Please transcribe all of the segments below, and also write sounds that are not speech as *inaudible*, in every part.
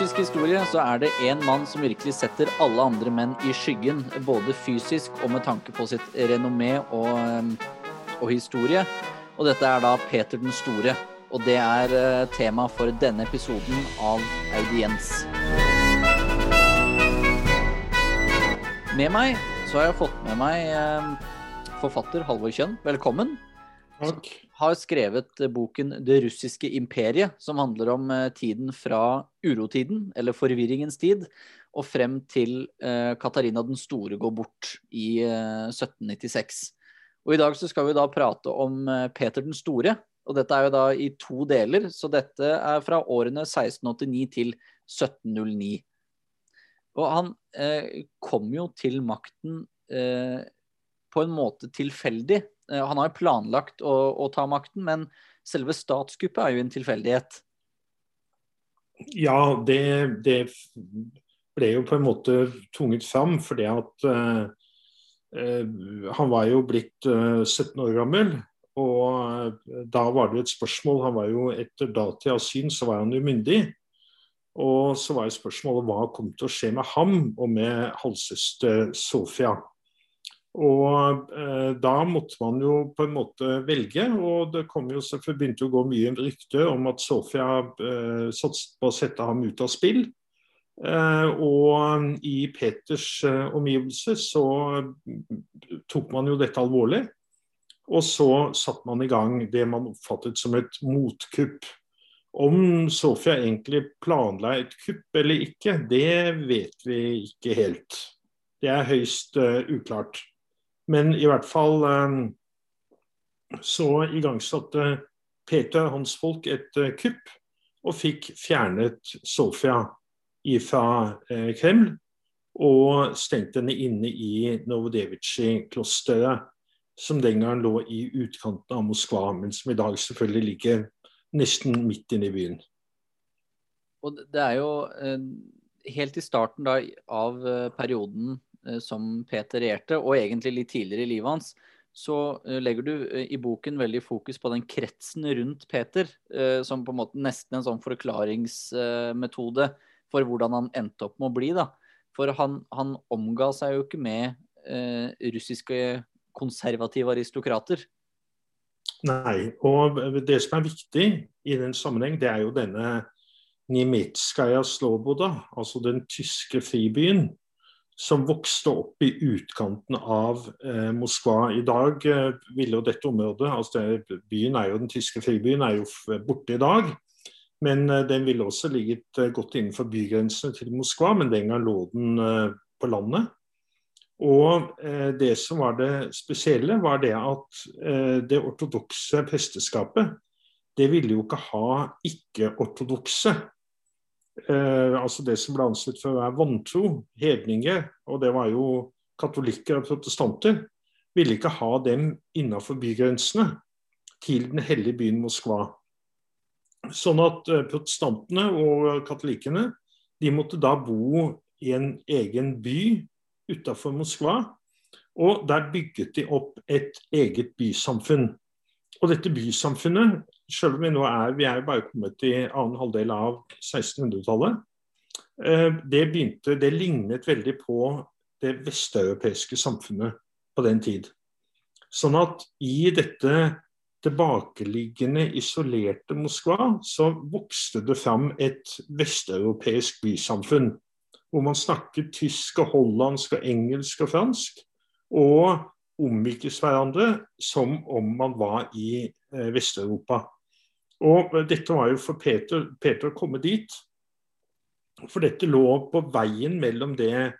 russisk historie så er det én mann som virkelig setter alle andre menn i skyggen, både fysisk og med tanke på sitt renommé og, eh, og historie. Og dette er da Peter den store. Og det er eh, tema for denne episoden av Audiens. Med meg så har jeg fått med meg eh, forfatter Halvor Kjønn. Velkommen. Takk. Har skrevet boken 'Det russiske imperiet', som handler om eh, tiden fra urotiden, eller forvirringens tid, og frem til eh, Katarina den store går bort i eh, 1796. Og I dag så skal vi da prate om eh, Peter den store, og dette er jo da i to deler. Så dette er fra årene 1689 til 1709. Og han eh, kom jo til makten eh, på en måte tilfeldig. Eh, han har jo planlagt å, å, ta makten, men selve statskuppet er jo en tilfeldighet. Ja, det, det, ble jo på en måte tvunget fram fordi at uh, han var jo blitt uh, 17 år gammel. Og da var det jo et spørsmål Han var jo etter datidas syn så var han umyndig. Og så var jo spørsmålet hva kom til å skje med ham og med halvsøster Sofia. Og eh, da måtte man jo på en måte velge, og det kom jo begynte å gå mye rykte om at Sofia eh, satset på å sette ham ut av spill. Eh, og i Peters eh, omgivelser så tok man jo dette alvorlig. Og så satte man i gang det man oppfattet som et motkupp. Om Sofia egentlig planla et kupp eller ikke, det vet vi ikke helt. Det er høyst uh, uklart. Men i hvert fall eh, så igangsatte Peter hans folk et eh, kupp og fikk fjernet Sofia fra eh, Kreml og stengte henne inne i Novodevitsj-klosteret, som den gang lå i utkanten av Moskva, men som i dag selvfølgelig ligger nesten midt inne i byen. Og det er jo helt i starten da, av perioden som Peter regjerte, og egentlig litt tidligere i livet hans, så eh, legger du eh, i boken veldig fokus på den kretsen rundt Peter, som på en måte nesten en sånn forklaringsmetode for hvordan han endte opp med å bli. da. For han, han omga seg jo ikke med eh, russiske konservative aristokrater. Nei, og det som er viktig i den sammenheng, det er jo denne Nimitskaja Sloboda, altså den tyske fribyen, som vokste opp i utkanten av eh, Moskva. I dag eh, ville jo dette området, altså det, byen er jo den tyske fribyen, er jo borte i dag. Men eh, den ville også ligget eh, godt innenfor bygrensene til Moskva, men den gang lå den eh, på landet. Og eh, det som var det spesielle, var det at det ortodokse presteskapet, det ville jo ikke ha ikke-ortodokse eh, altså det som ble ansett for å være vantro, hedninger, og det var jo katolikker og protestanter, ville ikke ha dem innenfor bygrensene til den hellige byen Moskva. Sånn at eh, protestantene og katolikkene de måtte da bo i en egen by utafor Moskva. Og der bygget de opp et eget bysamfunn. Og dette bysamfunnet selv om vi nå er vi er bare kommet i annen halvdel av 1600-tallet, eh, det begynte, det lignet veldig på det vesteuropeiske samfunnet på den tid. Sånn at i dette tilbakeliggende, isolerte Moskva, så vokste det fram et vesteuropeisk bysamfunn. Hvor man snakket tysk og hollandsk og engelsk og fransk. Og omgikkes hverandre som om man var i eh, Vest-Europa. Og dette var jo for Peter, Peter å komme dit. For dette lå på veien mellom det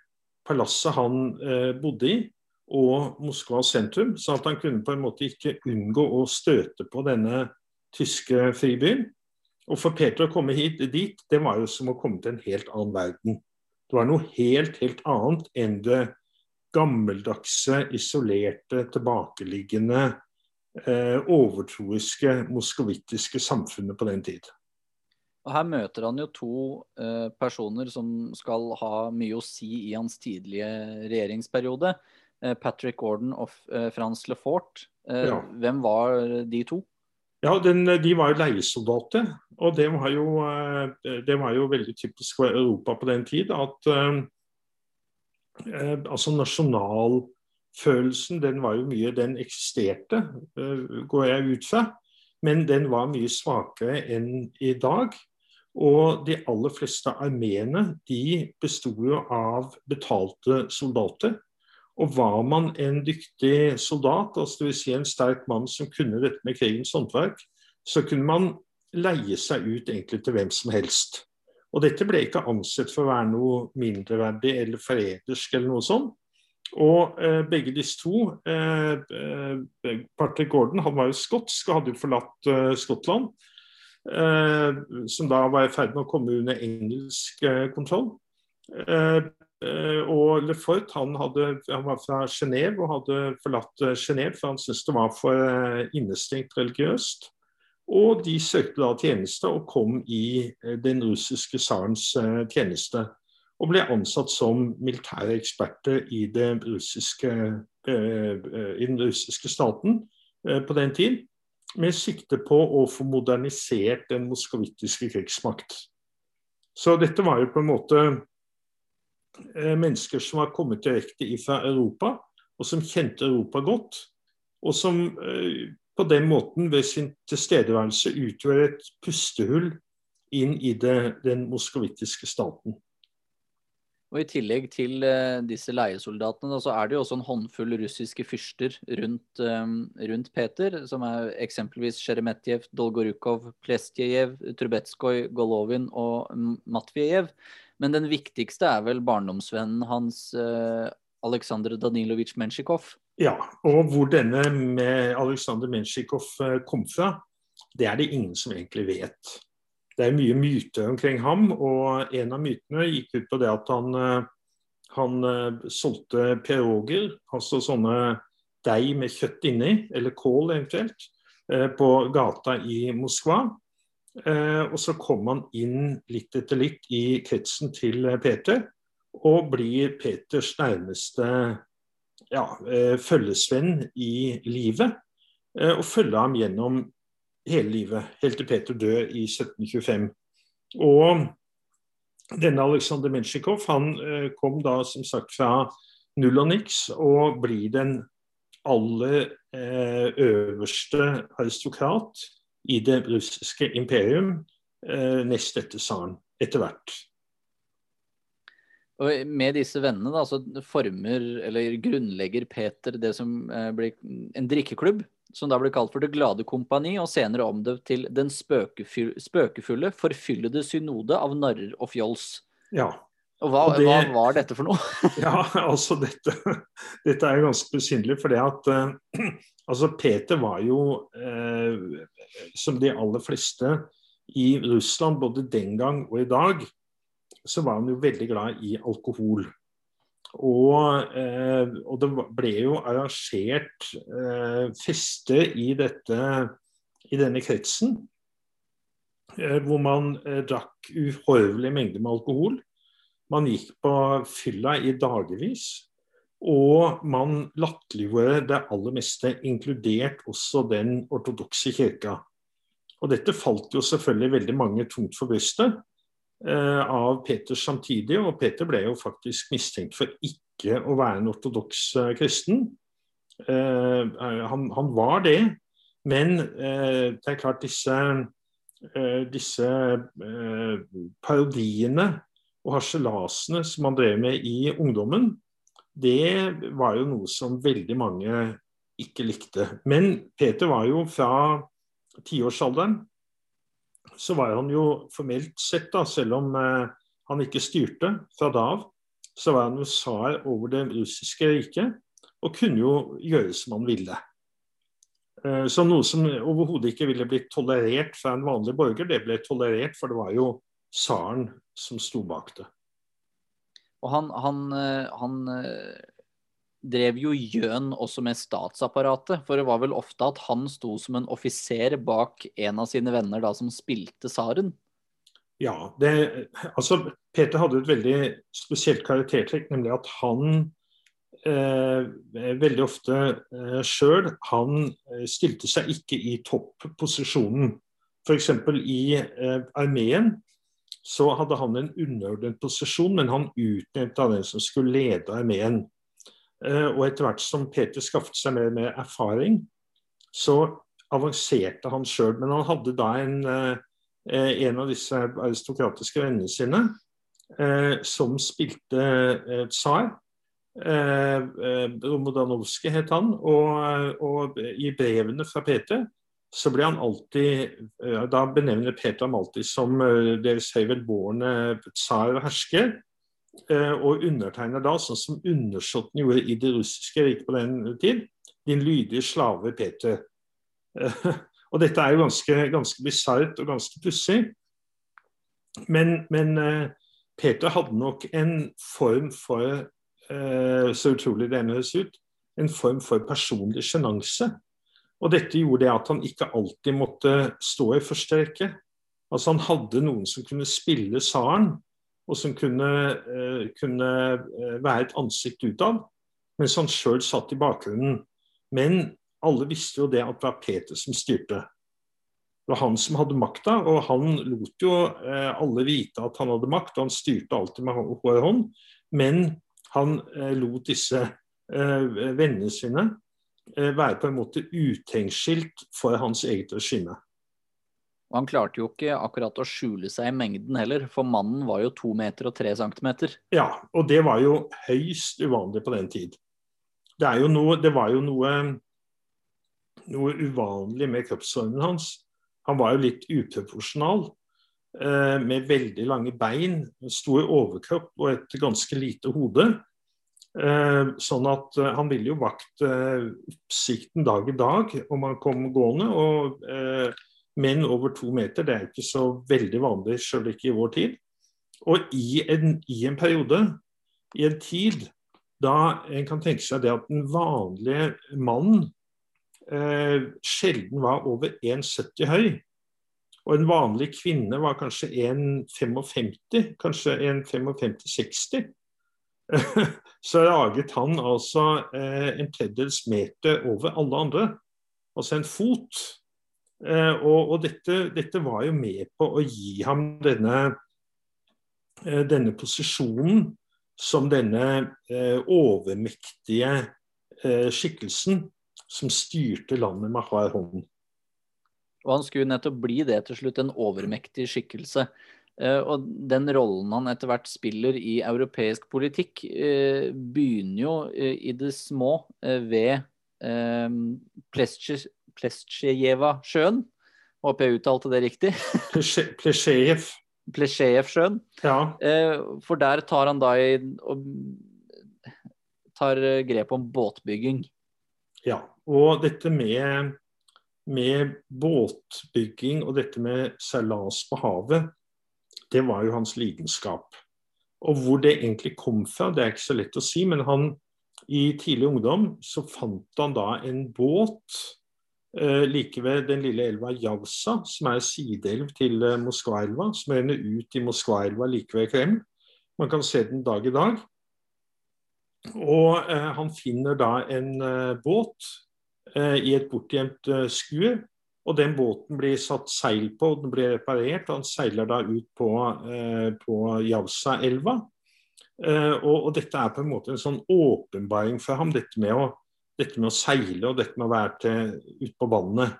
palasset han eh, bodde i og Moskva sentrum, så at han kunne på en måte ikke unngå å støte på denne tyske fribyen. Og for Peter å komme hit, dit, det var jo som å komme til en helt annen verden. Det var noe helt, helt annet enn det gammeldagse, isolerte, tilbakeliggende eh, overtroiske moskovittiske samfunnet på den tid. Og Her møter han jo to eh, personer som skal ha mye å si i hans tidlige regjeringsperiode. Eh, Patrick Gordon og eh, Frans Lefort. Eh, ja. Hvem var de to? Ja, den, De var jo leiesoldater. Og det var, jo, det var jo veldig typisk for Europa på den tid at altså altså nasjonalfølelsen den var jo mye Den eksisterte, uh, går jeg ut fra, men den var mye svakere enn i dag. Og de aller fleste armeene de besto jo av betalte soldater. Og var man en dyktig soldat, altså dvs. Si en sterk mann som kunne dette med krigens håndverk, så kunne man leie seg ut egentlig til hvem som helst. Og dette ble ikke ansett for å være noe mindreverdig eller forrædersk eller noe sånt. Og eh, begge disse to eh, eh, Patrick Gordon han var jo skotsk og hadde jo forlatt eh, Skottland. Eh, som da var i ferd med å komme under engelsk eh, kontroll. Og Lefort han, hadde, han var fra Genéve og hadde forlatt Genéve, for han syntes det var for innestengt religiøst. Og de søkte da tjeneste og kom i den russiske tsarens tjeneste. Og ble ansatt som militære eksperter i, russiske, i den russiske staten på den tid med sikte på å få modernisert den moskovittiske krigsmakt. Så dette var jo på en måte eh, mennesker som var kommet direkte fra Europa, og som kjente Europa godt. Og som eh, på den måten ved sin tilstedeværelse utgjør et pustehull inn i det, den moskovittiske staten. Og I tillegg til uh, disse leiesoldatene, så er det jo også en håndfull russiske fyrster rundt, um, rundt Peter, som er eksempelvis Sjeremetjev, Dolgorukov, Plestjejev, Trubetskoj, Golovin og Matvejev. Men den viktigste er vel barndomsvennen hans uh, Aleksandr Danilovitsj Mensjikov. Ja, og hvor denne med Aleksandr Mensjikov kom fra, det er det ingen som egentlig vet det er mye myter omkring ham. og En av mytene gikk ut på det at han, eh, han uh, solgte peroger, altså sånne deig med kjøtt inni, eller kål eventuelt, uh, på gata i Moskva. Og så kom han inn litt etter litt i kretsen til Peter, og blir Peters nærmeste ja, følgesvenn i livet. og følger ham gjennom hele livet, helt til Peter dør i 1725. Og denne Aleksandr Mensjikov han eh, kom da som sagt fra null og niks og blir den aller eh, øverste aristokrat i det russiske imperium eh, nest etter tsaren, etter hvert. Og med disse vennene da, så former eller grunnlegger Peter det som blir en drikkeklubb som da ble kalt for Det glade kompani, og senere omdøpt til Den spøkefulle, forfyllede synode av narrer og fjols. Ja. Og hva, og det, hva, var dette for noe? *laughs* ja, altså dette, dette er jo ganske besynderlig. For det at uh, *clears throat* altså Peter var jo, uh, som de aller fleste i Russland, både den gang og i dag, så var han jo veldig glad i alkohol. Og, eh, og, det ble jo arrangert feste fester i, dette, i denne kretsen. Eh, hvor man eh, drakk uhorvelige mengder med alkohol. Man gikk på fylla i dagevis. Og man latterliggjorde det aller meste, inkludert også den ortodokse kirka. Og dette falt jo selvfølgelig veldig mange tungt for brystet. Eh, av Peter samtidig, og Peter ble jo faktisk mistenkt for ikke å være en ortodoks eh, kristen. Eh, han, han, var det, men det er klart disse, disse parodiene og harselasene som han drev med i ungdommen, det var jo noe som veldig mange ikke likte. Men Peter var jo fra tiårsalderen så var han jo formelt sett, da, selv om eh, han ikke styrte fra da av, så var han jo tsar over det russiske riket og kunne jo gjøre som han ville. Eh, så noe som overhodet ikke ville blitt tolerert fra en vanlig borger, det ble tolerert, for det var jo tsaren som sto bak det. Og han, han, eh, han drev jo gjøn også med statsapparatet. For det var vel ofte at han sto som en offiser bak en av sine venner da som spilte tsaren. Ja, det, altså Peter hadde et veldig spesielt karaktertrekk, nemlig at han eh, veldig ofte eh, sjøl Han eh, stilte seg ikke i topposisjonen. F.eks. i eh, armeen så hadde han en underordnet posisjon, men han utnevnte den som skulle lede armeen. Eh, og etter hvert som Peter skaffet seg mer og mer erfaring, så avanserte han sjøl. Men han hadde da en, eh, en av disse aristokratiske vennene sine eh, som spilte tsar. Romodanovskij het han. Og, og i brevene fra Peter så ble han alltid Da benevner Peter ham alltid som deres høyvelbårne tsar og hersker. Og undertegner da, sånn som undersåtten gjorde i det russiske riket på den tid, din lydige slave Peter. *laughs* Og dette er jo ganske, ganske bisart og ganske pussig. Men, men Peter hadde nok en form for, så utrolig det høres ut, en form for personlig sjenanse. Og dette gjorde det at han ikke alltid måtte stå i første rekke. Altså Han hadde noen som kunne spille tsaren, og som kunne, uh, kunne uh, være et ansikt utad, mens han sjøl satt i bakgrunnen. Men alle visste jo det at det var Peter som styrte. Det var han som hadde makta, og han lot jo eh, alle vite at han hadde makt, og han styrte alltid med hår hånd. Men han lot disse vennene sine Eh, være på en måte utenkskilt for hans eget regime. Og Han klarte jo ikke akkurat å skjule seg i mengden heller, for mannen var jo to meter og tre centimeter. Ja, og det var jo høyst uvanlig på den tid. Det, noe, det var jo noe, noe uvanlig med kroppsformen hans. Han var jo litt uproporsjonal, eh, med veldig lange bein, stor overkropp og et ganske lite hode. Eh, sånn at eh, han ville jo vakt eh, oppsikten dag i dag om han kom gående. og Menn over to meter det er ikke så veldig vanlig, sjøl ikke i vår tid. Og i en, i en, periode, i en tid da en kan tenke seg det at den vanlige mann eh, sjelden var over 1,70 høy, og en vanlig kvinne var kanskje 1,55, kanskje 1,55-60, *laughs* så raget han altså eh, en tredjedels meter over alle andre. Altså en fot. Eh, og, og dette, dette, var jo med på å gi ham denne, eh, denne posisjonen som denne eh, overmektige skikkelsen som styrte landet med hard hånd. Og han skulle nettopp bli det til slutt, en overmektig skikkelse. Og den rollen han etter hvert spiller i europeisk politikk, begynner jo i det små ved Plesjejeva-sjøen. Håper jeg uttalte det riktig. *laughs* Plesjejev. Plesjejevsjøen. Ja. For der tar han da i og tar grep om båtbygging. Ja, og dette med, med båtbygging og dette med seilas på havet, det var jo hans lidenskap. Og hvor det egentlig kom fra, det er ikke så lett å si, men han i tidlig ungdom så fant han da en båt eh, like ved den lille elva Javsa, som er sideelv til eh, Moskvaelva, som renner ut i Moskvaelva like ved Kreml. Man kan se den dag i dag. Og eh, han finner da en eh, båt eh, i et bortgjemt eh, skue og den båten blir satt seil på, og den blir reparert. og Han seiler da ut på, eh, på Javsa-elva. Eh, og, og, dette er på en måte en sånn åpenbaring for ham, dette med å, dette med å seile og dette med å være til, ute på vannet.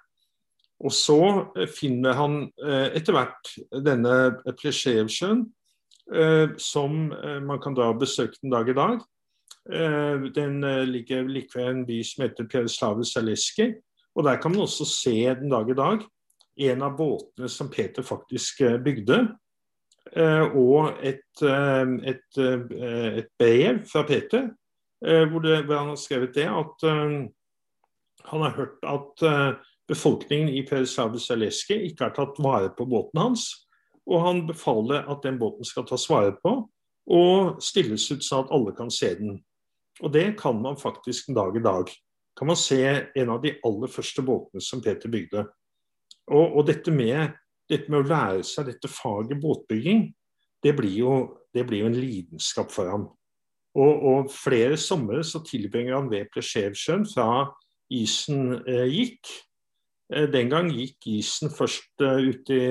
Og så eh, finner han eh, etter hvert denne Plesjevsjøen, eh, som eh, man kan da besøke den dag i dag. Den ligger like ved en by som heter Pjerislav Zaleski. Og Der kan man også se den dag i dag en av båtene som Peter faktisk bygde. Og et, et, et brev fra Peter hvor, det, hvor, han har skrevet det at han har hørt at befolkningen i Pereslav Zaleski ikke har tatt vare på båten hans. Og han befaler at den båten skal tas vare på og stilles ut sånn at alle kan se den. Og det kan man faktisk en dag i dag kan man se en av de aller første båtene som Peter bygde. Og, og dette, med, dette, med, å lære seg dette faget båtbygging, det blir jo, det blir jo en lidenskap for ham. Og, og flere somre så tilbringer han ved Plesjevsjøen fra isen eh, gikk. Den gang gikk isen først ut i,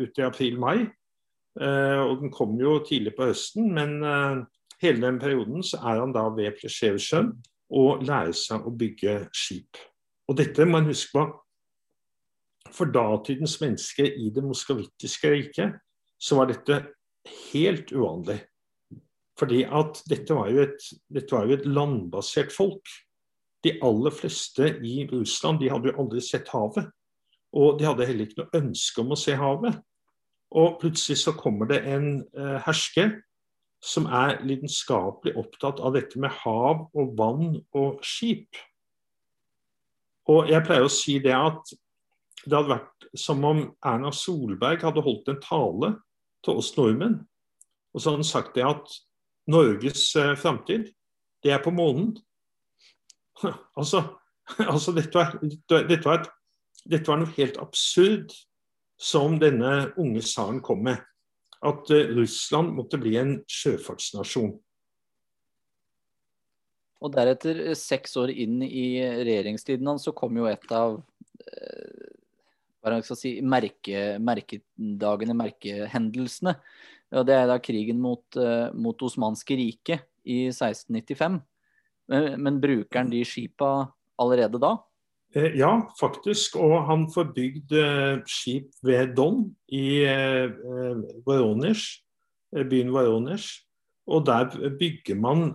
ut i april-mai. Og den kom jo tidlig på høsten, men hele den perioden så er han da ved Plesjevsjøen og lærer seg å bygge skip. Og dette må man huske på. For datidens mennesker i det moskavittiske riket så var dette helt uvanlig. Fordi at dette var, et, dette var jo et landbasert folk. De aller fleste i Russland de hadde jo aldri sett havet. Og de hadde heller ikke noe ønske om å se havet. Og plutselig så kommer det en eh, hersker som er lidenskapelig opptatt av dette med hav og vann og skip. Og jeg pleier å si det at det hadde vært som om Erna Solberg hadde holdt en tale til oss nordmenn. Og så hadde han sagt det at Norges eh, framtid, det er på månen. *laughs* altså, *laughs* altså dette, var, dette, var et, dette, var, noe helt absurd som denne unge tsaren kom med. At uh, Russland måtte bli en sjøfartsnasjon. Og deretter, eh, seks år inn i regjeringstiden hans, så kom jo et av eh, hva skal si, merke, merkedagene, merkehendelsene. Og det er da krigen mot, uh, mot Osmanske riket i 1695. Men, men bruker han de skipa allerede da? Eh, ja, faktisk. Og han får bygd eh, skip ved Don i eh, Voronezh, byen Varoners. Og der bygger man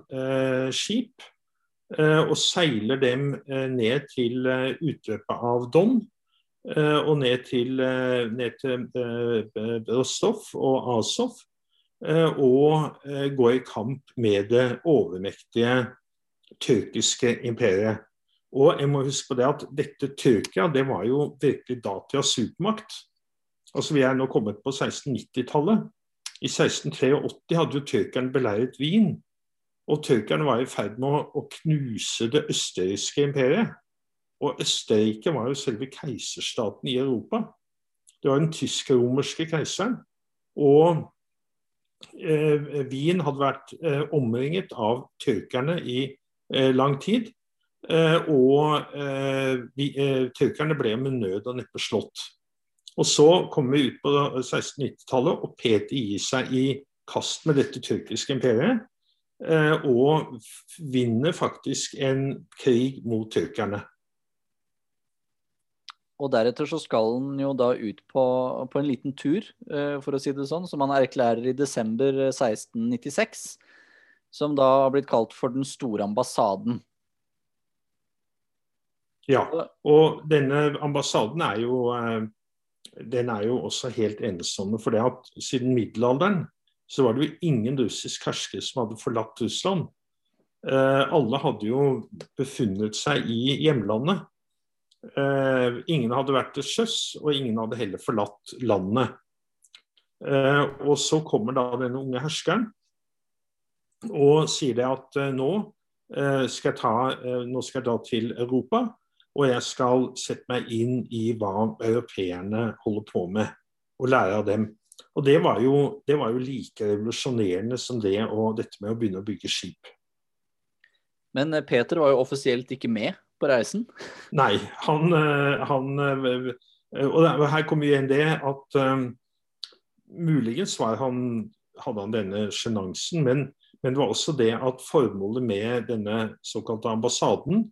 skip og seiler dem ned til utløpet av Don. Og ned til, ned til Rostov og Azov. Og går i kamp med det overmektige tyrkiske imperiet. Og jeg må huske på det at dette Tyrkia det var jo virkelig datidas supermakt. Altså Vi er nå kommet på 1690-tallet. I 1683 hadde jo tyrkerne beleiret Wien. Og tyrkerne var i ferd med å knuse det østerrikske imperiet. Og Østerrike var jo selve keiserstaten i Europa. Det var den tysk-romerske keiseren. Og eh, Wien hadde vært eh, omringet av tyrkerne i eh, lang tid. Eh, og eh, eh, tyrkerne ble med nød og neppe slått. Og Så kommer vi ut på 1690-tallet, og Peter gir seg i kast med dette tyrkiske imperiet. Og vinner faktisk en krig mot tyrkerne. Og deretter så skal han jo da ut på, på, en liten tur, for å si det sånn, som han erklærer i desember 1696. Som da har blitt kalt for Den store ambassaden. Ja, og denne ambassaden er jo, eh, den er jo også helt enestående. For det at siden middelalderen så var det jo ingen russisk hersker som hadde forlatt Russland. Eh, alle hadde jo befunnet seg i hjemlandet. Eh, ingen hadde vært til sjøs, og ingen hadde heller forlatt landet. og så kommer da denne unge herskeren og sier det at nå skal ta, nå skal jeg da til Europa. Og jeg skal sette meg inn i hva europeerne holder på med, og lære av dem. Og det var jo, det var jo like revolusjonerende som det og dette med å begynne å bygge skip. Men eh, Peter var jo offisielt ikke med på reisen? Nei, han, eh, han eh, Og her kommer igjen det at um, muligens han, hadde han denne sjenansen, men, men det var også det at formålet med denne såkalte ambassaden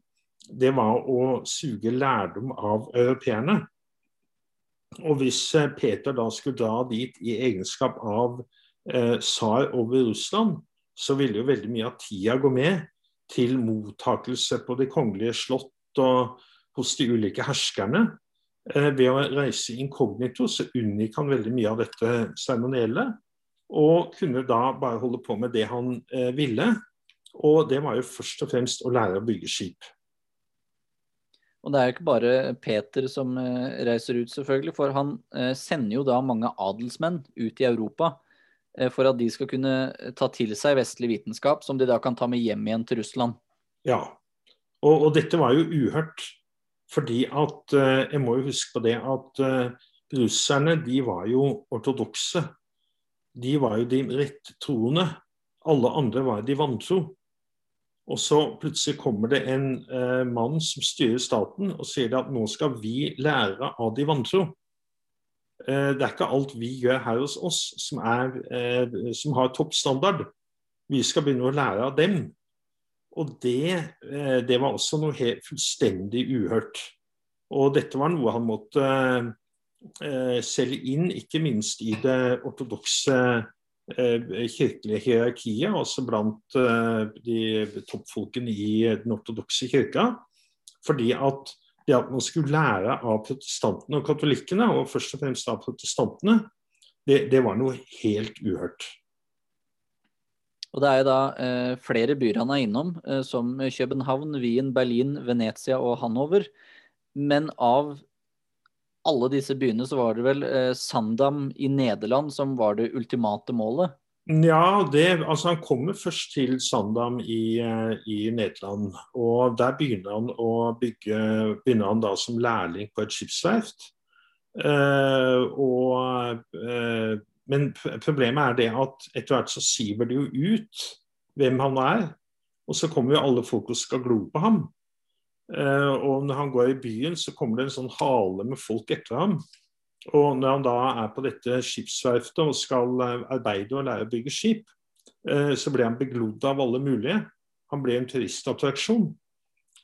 det var å suge lærdom av europeerne. Og hvis Peter da skulle dra dit i egenskap av eh, over Russland, så ville jo veldig mye av tida gå med til mottakelse på det kongelige slott og hos de ulike herskerne. Eh, ved å reise inkognito så unngikk han veldig mye av dette seremonielle. Og kunne da bare holde på med det han eh, ville. Og det var jo først og fremst å lære å bygge skip. Og det er jo ikke bare Peter som eh, reiser ut, selvfølgelig. For han sender jo da mange adelsmenn ut i Europa for at de skal kunne ta til seg vestlig vitenskap, som de da kan ta med hjem igjen til Russland. Ja, og, og dette var jo uhørt. Fordi at Jeg må jo huske på det at russerne de var jo ortodokse. De var jo de rett troende. Alle andre var de vantro. Og så plutselig kommer det en eh, mann som styrer staten og sier at nå skal vi lære av de vantro. Eh, det er ikke alt vi gjør her hos oss som, er, eh, som har toppstandard. Vi skal begynne å lære av dem. Og det, eh, det var også noe helt fullstendig uhørt. Og dette var noe han måtte selge inn, ikke minst i det ortodokse kirkelige hierarkiet, også blant de toppfolkene i den ortodokse kirka. Fordi at det at man skulle lære av protestantene og katolikkene, og først og fremst av protestantene, det, det var noe helt uhørt. Og Det er jo da eh, flere byer han er innom, eh, som København, Wien, Berlin, Venezia og Hanover. Men av alle disse byene så var det vel eh, Sandam i Nederland som var det ultimate målet? Ja, det, altså han kommer først til Sandam i, eh, i, Nederland. og Der begynner han å bygge begynner han da som lærling på et skipsverft. Eh, og, eh, men problemet er det at etter hvert så siver det jo ut hvem han er. Og så kommer jo alle folk og skal glo på ham. Eh, og når han går i byen, så kommer det en sånn hale med folk etter ham. Og når han da er på dette skipsverftet og skal eh, arbeide og lære å bygge skip, eh, så ble han beglodd av alle mulige. Han ble en turistattraksjon.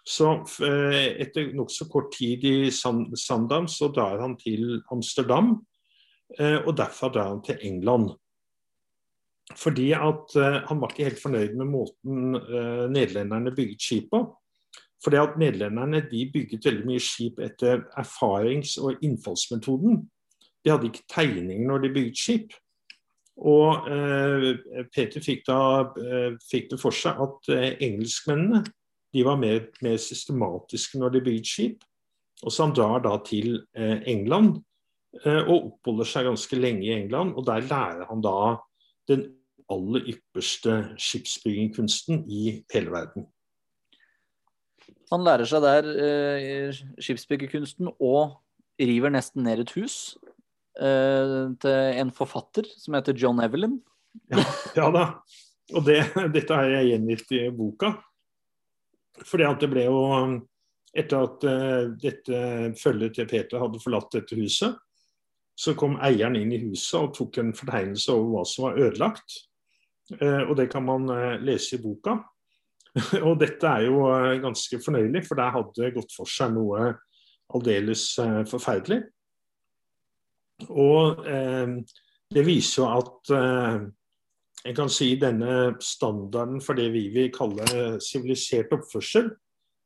Så etter nokså kort tid i Sandam så drar han til Amsterdam, og derfra drar han til England. Fordi at han var ikke helt fornøyd med måten nederlenderne bygget skip på. Fordi at Nederlenderne de bygget veldig mye skip etter erfarings- og innfallsmetoden. De hadde ikke tegninger når de bygget skip. Og eh, Peter fikk, da, eh, fikk, det for seg at eh, engelskmennene de var mer, mer, systematiske når de bygget skip. Og Så han drar da til eh, England eh, og oppholder seg ganske lenge i England. og Der lærer han da den aller ypperste skipsbyggingkunsten i hele verden. Han lærer seg der eh, skipsbyggerkunsten og river nesten ned et hus eh, til en forfatter som heter John Evelyn. Ja, ja da. Og det, dette har jeg gjengitt i boka. Fordi at det ble jo Etter at uh, dette følget til Peter hadde forlatt dette huset, så kom eieren inn i huset og tok en fortegnelse over hva som var ødelagt. Uh, og det kan man uh, lese i boka. *laughs* og dette er jo eh, ganske fornøyelig, for der hadde det gått for seg noe aldeles eh, forferdelig. Og eh, det viser jo at eh, jeg kan si denne standarden for det vi vil kalle sivilisert oppførsel,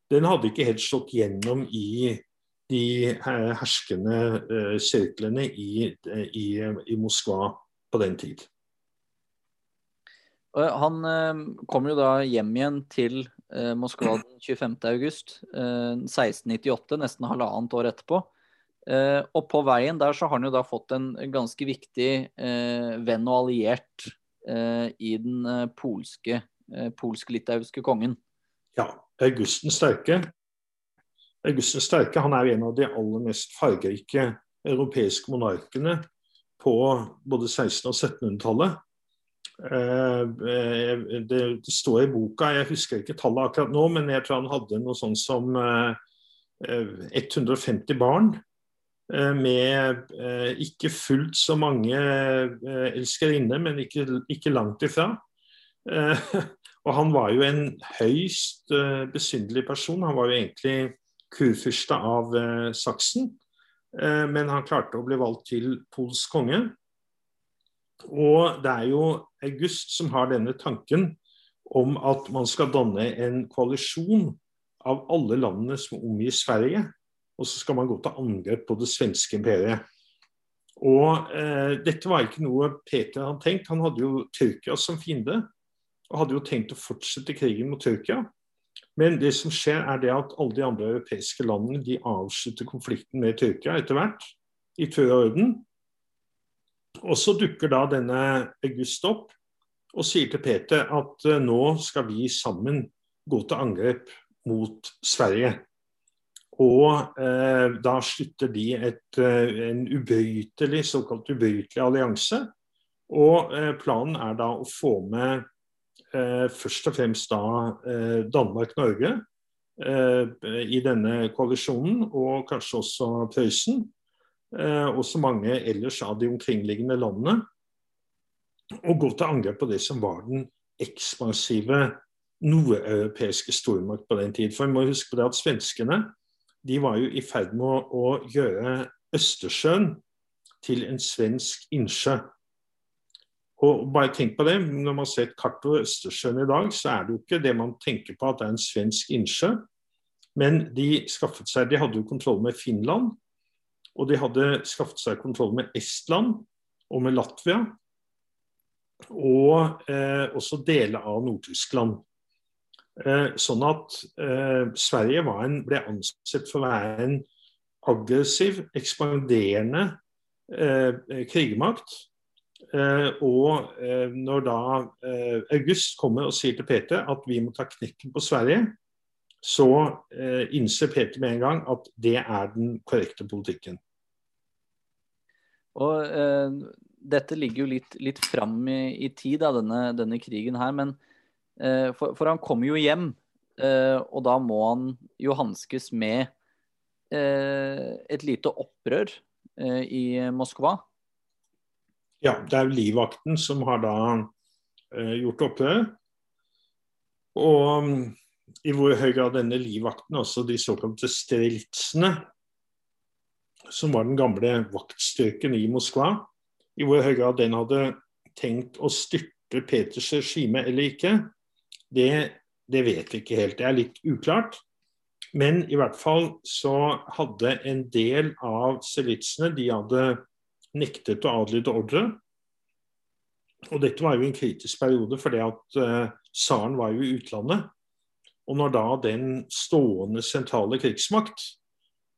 den hadde ikke helt slått gjennom i de herskende eh, sirklene i, i, i Moskva på den tid. Han eh, kom jo da hjem igjen til eh, Moskva den 25. august 1698, eh, nesten halvannet år etterpå. Og på veien der så har han jo da fått en ganske viktig venn og alliert i den polske polsk-litauiske kongen. Ja, Augusten Sterke. Augusten Sterke han er en av de aller mest fargerike europeiske monarkene på både 1600- og 1700-tallet. Eh, eh, det, står i boka, jeg husker ikke tallet akkurat nå, men jeg tror han hadde noe sånn som 150 eh, barn. Med ikke fullt så mange elskerinner, men ikke, ikke, langt ifra. *laughs* Og han var jo en høyst besynderlig person. Han var jo egentlig kurfyrste av Saksen. Men han klarte å bli valgt til polsk konge. Og det er jo August som har denne tanken om at man skal danne en koalisjon av alle landene som omgir Sverige. Og så skal man gå til angrep på det svenske imperiet. Og eh, dette var ikke noe Peter hadde tenkt. Han hadde jo Tyrkia som fiende. Og hadde jo tenkt å fortsette krigen mot Tyrkia. Men det som skjer er det at alle de andre europeiske landene de avslutter konflikten med Tyrkia etter hvert. I tur orden. Og så dukker da denne August opp og sier til Peter at uh, nå skal vi sammen gå til angrep mot Sverige. Og eh, da slutter de et, uh, en ubøytelig, såkalt ubøytelig allianse. Og planen er da å få med først og fremst da Danmark-Norge i denne koalisjonen, og kanskje også Prøysen. Og så mange ellers av de omkringliggende landene. Og gå til angrep på det som var den ekspansive nordeuropeiske stormakt på den tid. For vi må huske på det at svenskene de var jo i ferd med å gjøre Østersjøen til en svensk innsjø. Og bare tenk på det, Når man ser et kart over Østersjøen i dag, så er det jo ikke det man tenker på at det er en svensk innsjø. Men de skaffet seg, de hadde jo kontroll med Finland, og de hadde skaffet seg kontroll med Estland og med Latvia. Og eh, også deler av Nord-Tyskland. Eh, sånn at eh, Sverige en, ble ansett for å være en aggressiv, ekspanderende eh, krigmakt. Eh, og eh, når da August kommer og sier til Peter at vi må ta knekken på Sverige, så innser Peter med en gang at det er den korrekte politikken. Og dette ligger jo litt, litt fram i, i tid, da, denne, denne, krigen her. Men Eh, for, for, han kommer jo hjem, eh, og da må han jo hanskes med eh, et lite opprør i Moskva. Ja, det er livvakten som har da gjort opprør. Og i hvor høy grad denne livvakten, altså de såkalte strelitsene, som var den gamle vaktstyrken i Moskva, i hvor høy grad den hadde tenkt å styrte Peters regime eller ikke, det, det vet vi ikke helt. Det er litt uklart. Men i hvert fall så hadde en del av selitsene de hadde nektet å adlyde ordre. Og dette var jo en kritisk periode, fordi at uh, var jo i utlandet. Og når da den stående sentrale krigsmakt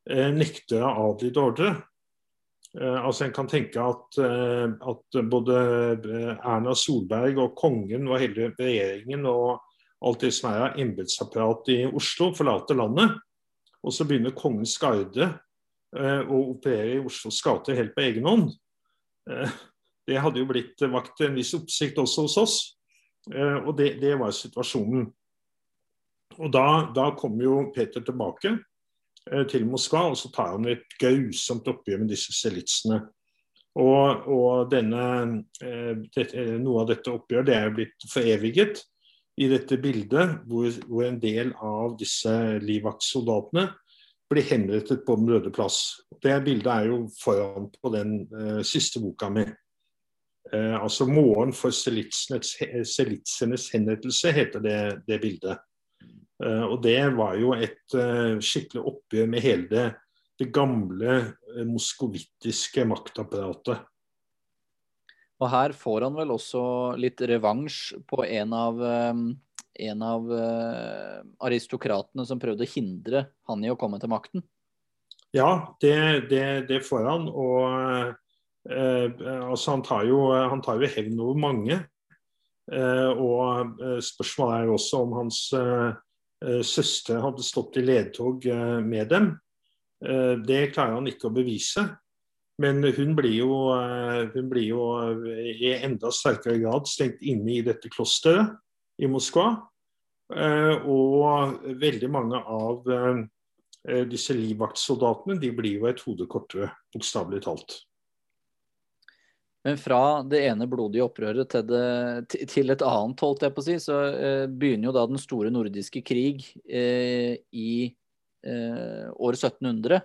uh, nekter å adlyde ordre uh, altså En kan tenke at, at både Erna Solberg og kongen og hele regjeringen og alt det som er av embetsapparat i Oslo, forlater landet. Og så begynner Kongens Garde eh, å operere i Oslos gater helt på egen hånd. Eh, det hadde jo blitt vakt en viss oppsikt også hos oss. Eh, og det, det, var situasjonen. Og da, da kom jo Peter tilbake eh, til Moskva, og så tar han et grusomt oppgjør med disse selitsene. Og, og denne, dette, noe av dette oppgjøret det er blitt foreviget i dette bildet hvor, hvor en del av disse livvaktsoldatene blir henrettet på Den røde plass. Det bildet er jo foran på den uh, siste boka mi. Uh, altså 'Morgen for selitsenes henrettelse' heter det, det bildet. Uh, og det var jo et skikkelig oppgjør med hele det, det gamle moskovittiske maktapparatet. Og her får han vel også litt revansj på en av, eh, en av eh, aristokratene som prøvde å hindre han i å komme til makten. Ja, det, det, det får han. Og eh, altså han, tar jo, han tar jo hevn over mange. Eh, og eh, spørsmålet er også om hans eh, søster hadde stått i ledtog med dem. det klarer han ikke å bevise. Men hun blir, jo, eh, hun blir jo eh, i enda sterkere grad stengt inne i dette klosteret i Moskva. Eh, og veldig mange av disse livvaktsoldatene de blir jo et hode kortere, bokstavelig talt. Men fra det ene blodige opprøret til, det, til et annet, holdt jeg på å si, så begynner jo da den store nordiske krig i år 1700.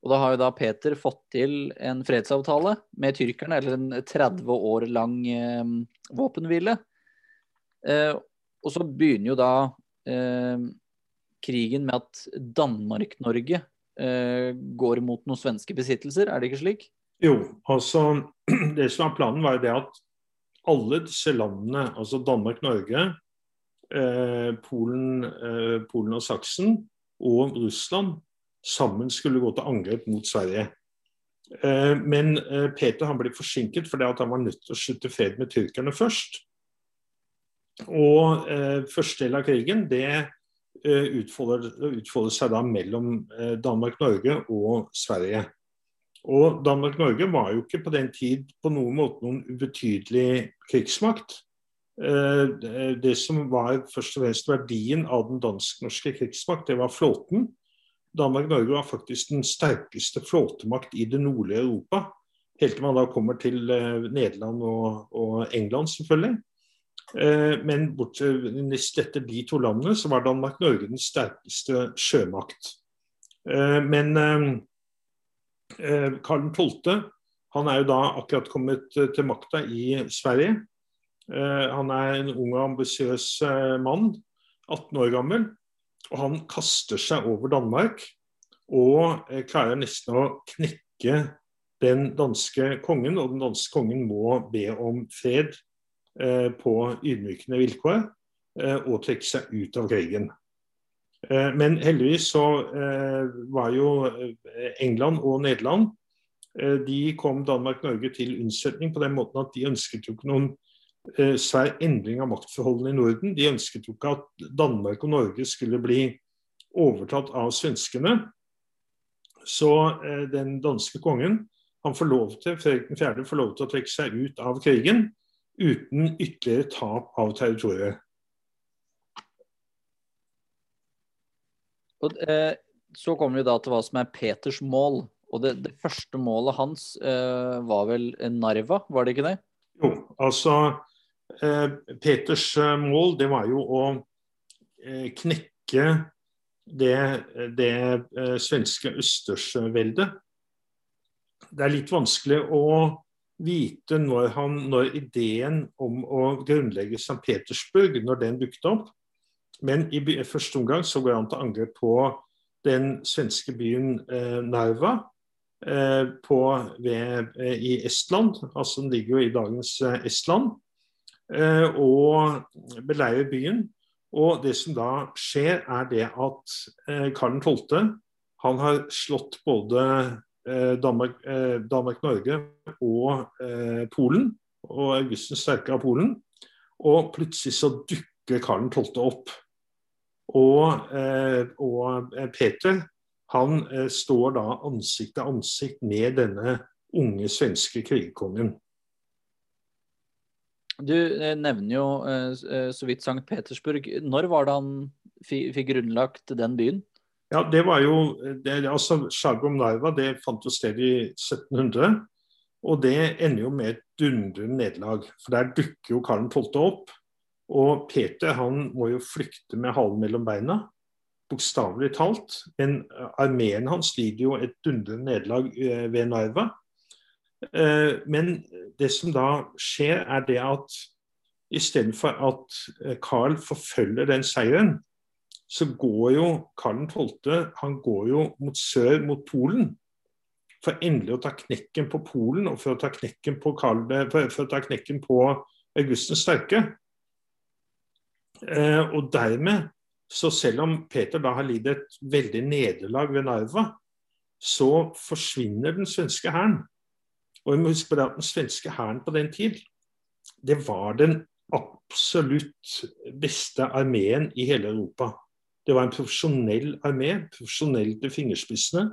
Og da har jo da Peter fått til en fredsavtale med tyrkerne, eller en 30 år lang eh, våpenhvile. Eh, og så begynner jo da eh, krigen med at Danmark-Norge eh, går mot noen svenske besittelser, er det ikke slik? Jo, altså *clears throat* det som er planen var jo det at alle disse landene, altså Danmark-Norge, eh, Polen, eh, Polen og Saksen og Russland sammen skulle gå til angrep mot Sverige. Eh, men eh, Peter han ble forsinket fordi han var nødt til å slutte fred med tyrkerne først. Og eh, første del av krigen det utfolder, utfolder seg da mellom Danmark-Norge og Sverige. Og Danmark-Norge var jo ikke på den tid på noen måte noen ubetydelig krigsmakt. Det som var først og fremst verdien av den dansk-norske krigsmakt, det var flåten. Danmark-Norge var faktisk den sterkeste flåtemakt i det nordlige Europa. Helt til man da kommer til Nederland og, og England, selvfølgelig. Men bortsett etter de to landene, så var Danmark-Norge den sterkeste sjømakt. Men Karl 12. Han er jo da akkurat kommet eh, til makta i Sverige. Eh, han er en ung og ambisiøs eh, mann, 18 år gammel. Og han kaster seg over Danmark og klarer nesten å knekke den danske kongen. Og den danske kongen må be om fred på ydmykende vilkår og trekke seg ut av krigen. Men heldigvis så var jo England og Nederland Eh, de kom Danmark-Norge til unnsetning på den måten at de ønsket jo ikke noen eh, svær endring av maktforholdene i Norden. De ønsket jo ikke at Danmark og Norge skulle bli overtatt av svenskene. Så eh, den danske kongen han får lov til, Fredrik 4. får å trekke seg ut av krigen uten ytterligere tap av territoriet. Og, eh, så kommer vi da til hva som er Peters mål. Og det, det første målet hans eh, var vel Narva, var det ikke det? Jo, altså eh, Peters eh, mål det var jo å eh, knekke det, det eh, svenske østersveldet. Det er litt vanskelig å vite når, han, når ideen om å grunnlegge St. Petersburg når den dukket opp. Men i første omgang så går han til angrep på den svenske byen eh, Narva. Eh, på, ved, eh, i Estland, altså den ligger jo i dagens eh, Estland, og beleirer byen. Og det som da skjer, er det at Karl 12. han har slått både Danmark-Norge Danmark og Polen, og Augustens sterke av Polen. Og plutselig så dukker Karl 12. opp. Og, og Peter han eh, står da ansikt til ansikt med denne unge svenske krigerkongen. Du eh, nevner jo eh, eh, så vidt St. Petersburg. Når var det han fikk grunnlagt den byen? Ja, det var jo, det, altså Sjagom Narva det fant jo sted i 1700. Og det ender jo med et dundrende nederlag. For der dukker jo Karl 12. opp. Og Peter han må jo flykte med halen mellom beina bokstavelig talt. Men eh, armeen hans lider jo et dundrende nederlag eh, ved Narva. Eh, men det som da skjer, er det at istedenfor at Carl forfølger den seieren, så går jo Karl 12. han går jo mot sør, mot Polen. For endelig å ta knekken på Polen og for å ta knekken på, Karl, for å ta knekken på Augusten sterke. Og dermed så selv om Peter da har lidd et veldig nederlag ved Narva, så forsvinner den svenske hæren. Og vi må huske på det at den svenske hæren på den tid, det var den absolutt beste armeen i hele Europa. Det var en profesjonell armé, profesjonell til fingerspissene.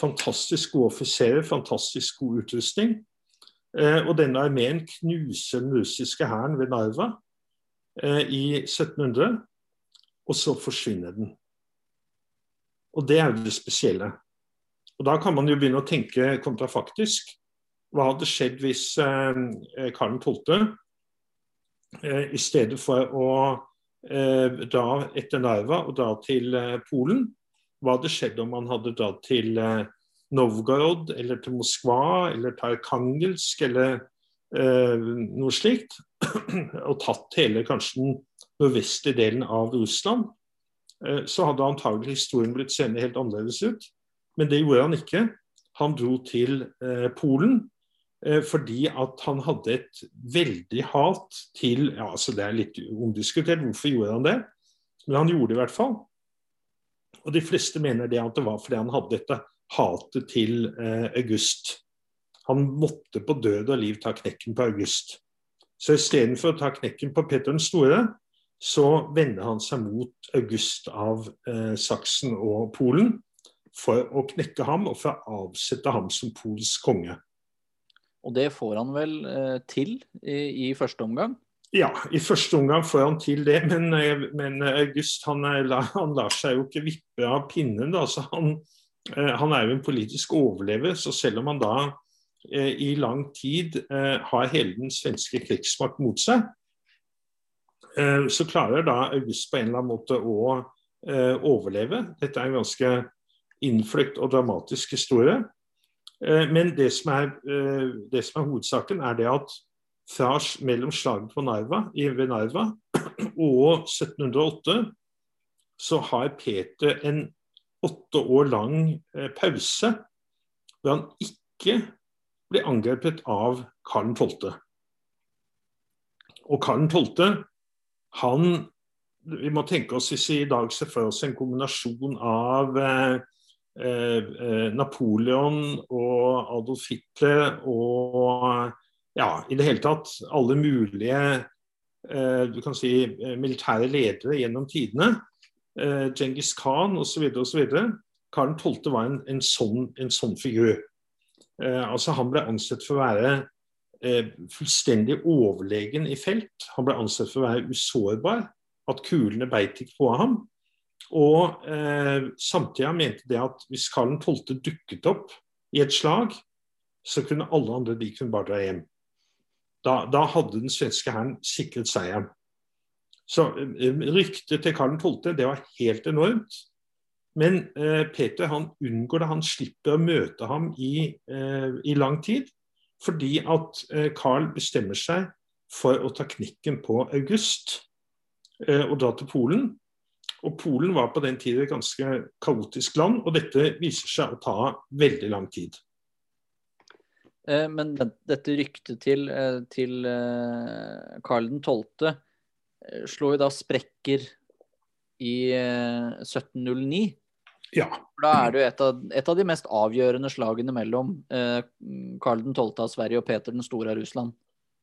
Fantastisk gode offiserer, fantastisk god utrustning. Eh, og denne armeen knuser den russiske hæren ved Narva eh, i 1700 og så forsvinner den. Og det er jo det spesielle. Og Da kan man jo begynne å tenke kontrafaktisk. Hva hadde skjedd hvis eh, Karl 12. Eh, i stedet for å eh, dra etter Narva og dra til eh, Polen, hva hadde skjedd om han hadde dratt til eh, Novgorod eller til Moskva eller til Arkhangelsk eller eh, noe slikt, *clears throat* og tatt hele kanskje den nordvestlige delen av Russland, eh, så hadde antagelig historien blitt seende helt annerledes ut. Men det gjorde han ikke. Han dro til eh, Polen eh, fordi at han hadde et veldig hat til ja, altså Det er litt omdiskutert hvorfor gjorde han det, men han gjorde det i hvert fall. Og de fleste mener det at det var fordi han hadde dette hatet til August. Han måtte på død og liv ta knekken på August. Så istedenfor å ta knekken på Petter den store, så vender han seg mot August av eh, Saksen og Polen for å knekke ham og for å avsette ham som polsk konge. Og det får han vel eh, til i, i, første omgang? Ja, i første omgang får han til det, men, eh, men August han, han, lar seg jo ikke vippe av pinnen. Da. Så han, han, er jo en politisk overlever, så selv om han da i lang tid har hele den svenske krigsmakt mot seg, så klarer da August på en eller annen måte å overleve. Dette er en ganske innfløkt og dramatisk historie. Men det som er, det som er hovedsaken, er det at fra mellom slaget på Narva, ved Narva *clears throat* og 1708 så har Peter en åtte år lang eh, pause hvor han ikke blir angrepet av Karl 12. Og Karl 12. han Vi må tenke oss hvis vi i dag ser for oss en kombinasjon av eh, eh, Napoleon og Adolf Hitler og ja, i det hele tatt alle mulige eh, du kan si, eh, militære ledere gjennom tidene. Eh, Djengis Khan osv. osv. Karl 12. var en, en, sånn, en sånn, figur. Eh, altså Han ble ansett for å være eh, fullstendig overlegen i felt. Han ble ansett for å være usårbar. At kulene beit ikke på ham. Og eh, samtidig mente det at hvis Karl 12. dukket opp i et slag, så kunne alle andre de kunne bare dra hjem. Da, da hadde den svenske hæren sikret seieren. Så eh, ryktet til Karl 12. det var helt enormt. Men eh, Peter han unngår det. Han slipper å møte ham i, eh, i lang tid. Fordi at eh, Karl bestemmer seg for å ta knikken på August eh, og dra til Polen. Og Polen var på den tiden et ganske kaotisk land, og dette viser seg å ta veldig lang tid. Eh, men dette ryktet til, eh, til Karl 12. slår jo da sprekker i 1709. Ja. Da er det jo et av, et av, de mest avgjørende slagene mellom eh, Karl 12. av Sverige og Peter den store av Russland.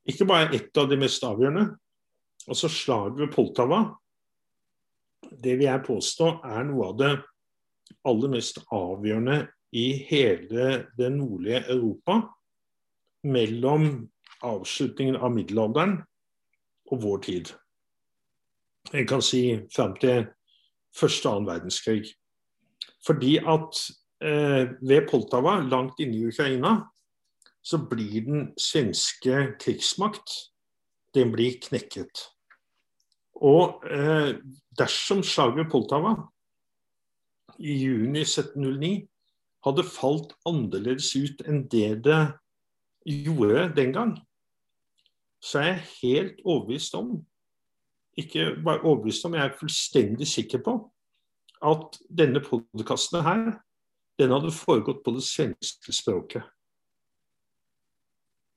Ikke bare et av de mest avgjørende. Altså slaget ved Poltava, det vil jeg påstå er noe av det aller mest avgjørende i hele det nordlige Europa mellom avslutningen av middelalderen og vår tid. Jeg kan si fram til første og annen verdenskrig. Fordi at eh, ved Poltava, langt inne i Ukraina, så blir den svenske krigsmakt den blir knekket. Og eh, dersom slaget ved Poltava i juni 1709 hadde falt annerledes ut enn det det gjorde den gang, så er jeg helt overbevist om Ikke bare overbevist om, jeg er fullstendig sikker på at denne podkasten her, den hadde foregått på det svenske språket.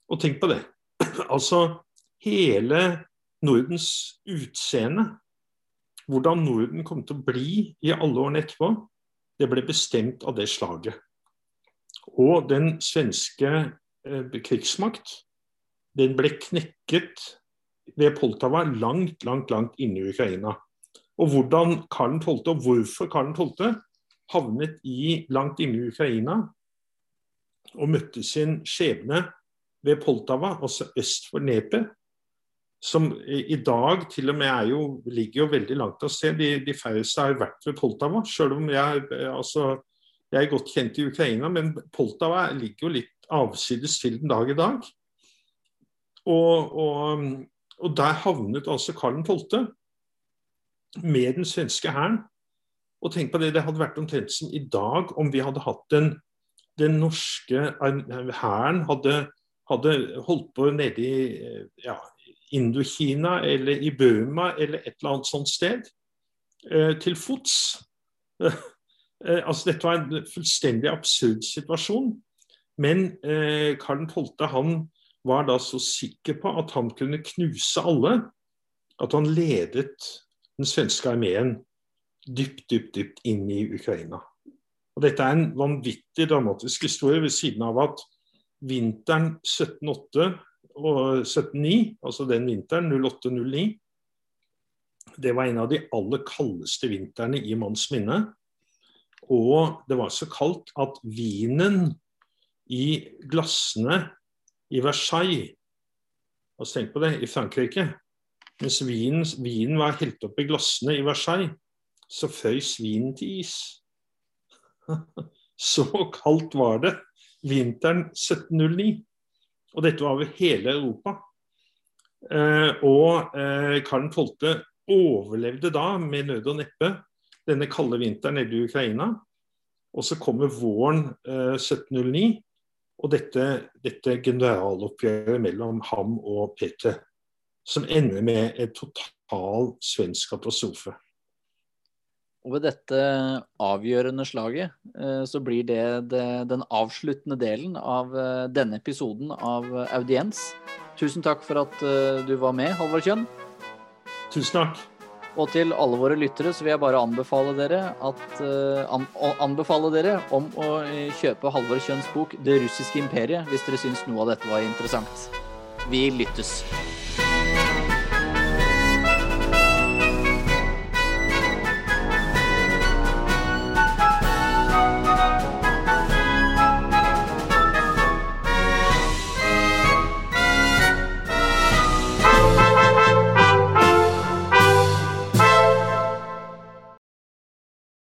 Og tenk på det. *clears throat* Altså hele Nordens utseende, hvordan Norden kom til å bli i alle årene etterpå, det ble bestemt av det slaget. Og den svenske Eh, krigsmakt, den ble knekket ved Poltava langt, langt, langt inne i Ukraina. Og hvordan Karl 12., og hvorfor Karl 12. havnet i, langt inne i Ukraina og møtte sin skjebne ved Poltava, altså øst for Nepe, som i dag til og med jo, ligger jo veldig langt av sted. De, de færreste har vært ved Poltava, selv om jeg, altså, jeg er godt kjent i Ukraina, men Poltava ligger jo litt avsides til den dag i dag. Og, og, og der havnet altså Karl 12. med den svenske hæren. Og tenk på det, det hadde vært omtrent som i dag om vi hadde hatt den, den norske hæren hadde, hadde, holdt på nede i ja, Indokina eller i Burma eller et eller annet sånt sted, eh, til fots. *laughs* Eh, altså, dette var en fullstendig absurd situasjon. Men eh, Karl 12. han var da så sikker på at han kunne knuse alle, at han ledet den svenske armeen dypt, dypt, dypt inn i Ukraina. Og Dette er en vanvittig dramatisk historie, ved siden av at vinteren 1708 og 1709, altså den vinteren 08-09, det var en av de aller kaldeste vintrene i manns minne. Og det var så kaldt at vinen i glassene i Versailles altså Tenk på det, i Frankrike. Mens vinen, vinen var helt oppi glassene i Versailles, så føys vinen til is. *laughs* Så kaldt var det vinteren 1709. Og dette var over hele Europa. Eh, og eh, Karl 12. overlevde da med nød og neppe denne kalde vinteren nede i Ukraina. Og så kommer våren eh, 1709, og dette, dette generaloppgjøret mellom ham og Peter som ender med en total svensk katastrofe. Og ved dette avgjørende slaget eh, så blir det, det, den avsluttende delen av eh, denne episoden av Audiens. Tusen takk for at eh, du var med, Halvard Kjønn. Tusen takk. Og til alle våre lyttere så vil jeg bare anbefale dere, at, an, anbefale dere om å kjøpe Halvor Kjønns bok 'Det russiske imperiet' hvis dere syns noe av dette var interessant. Vi lyttes.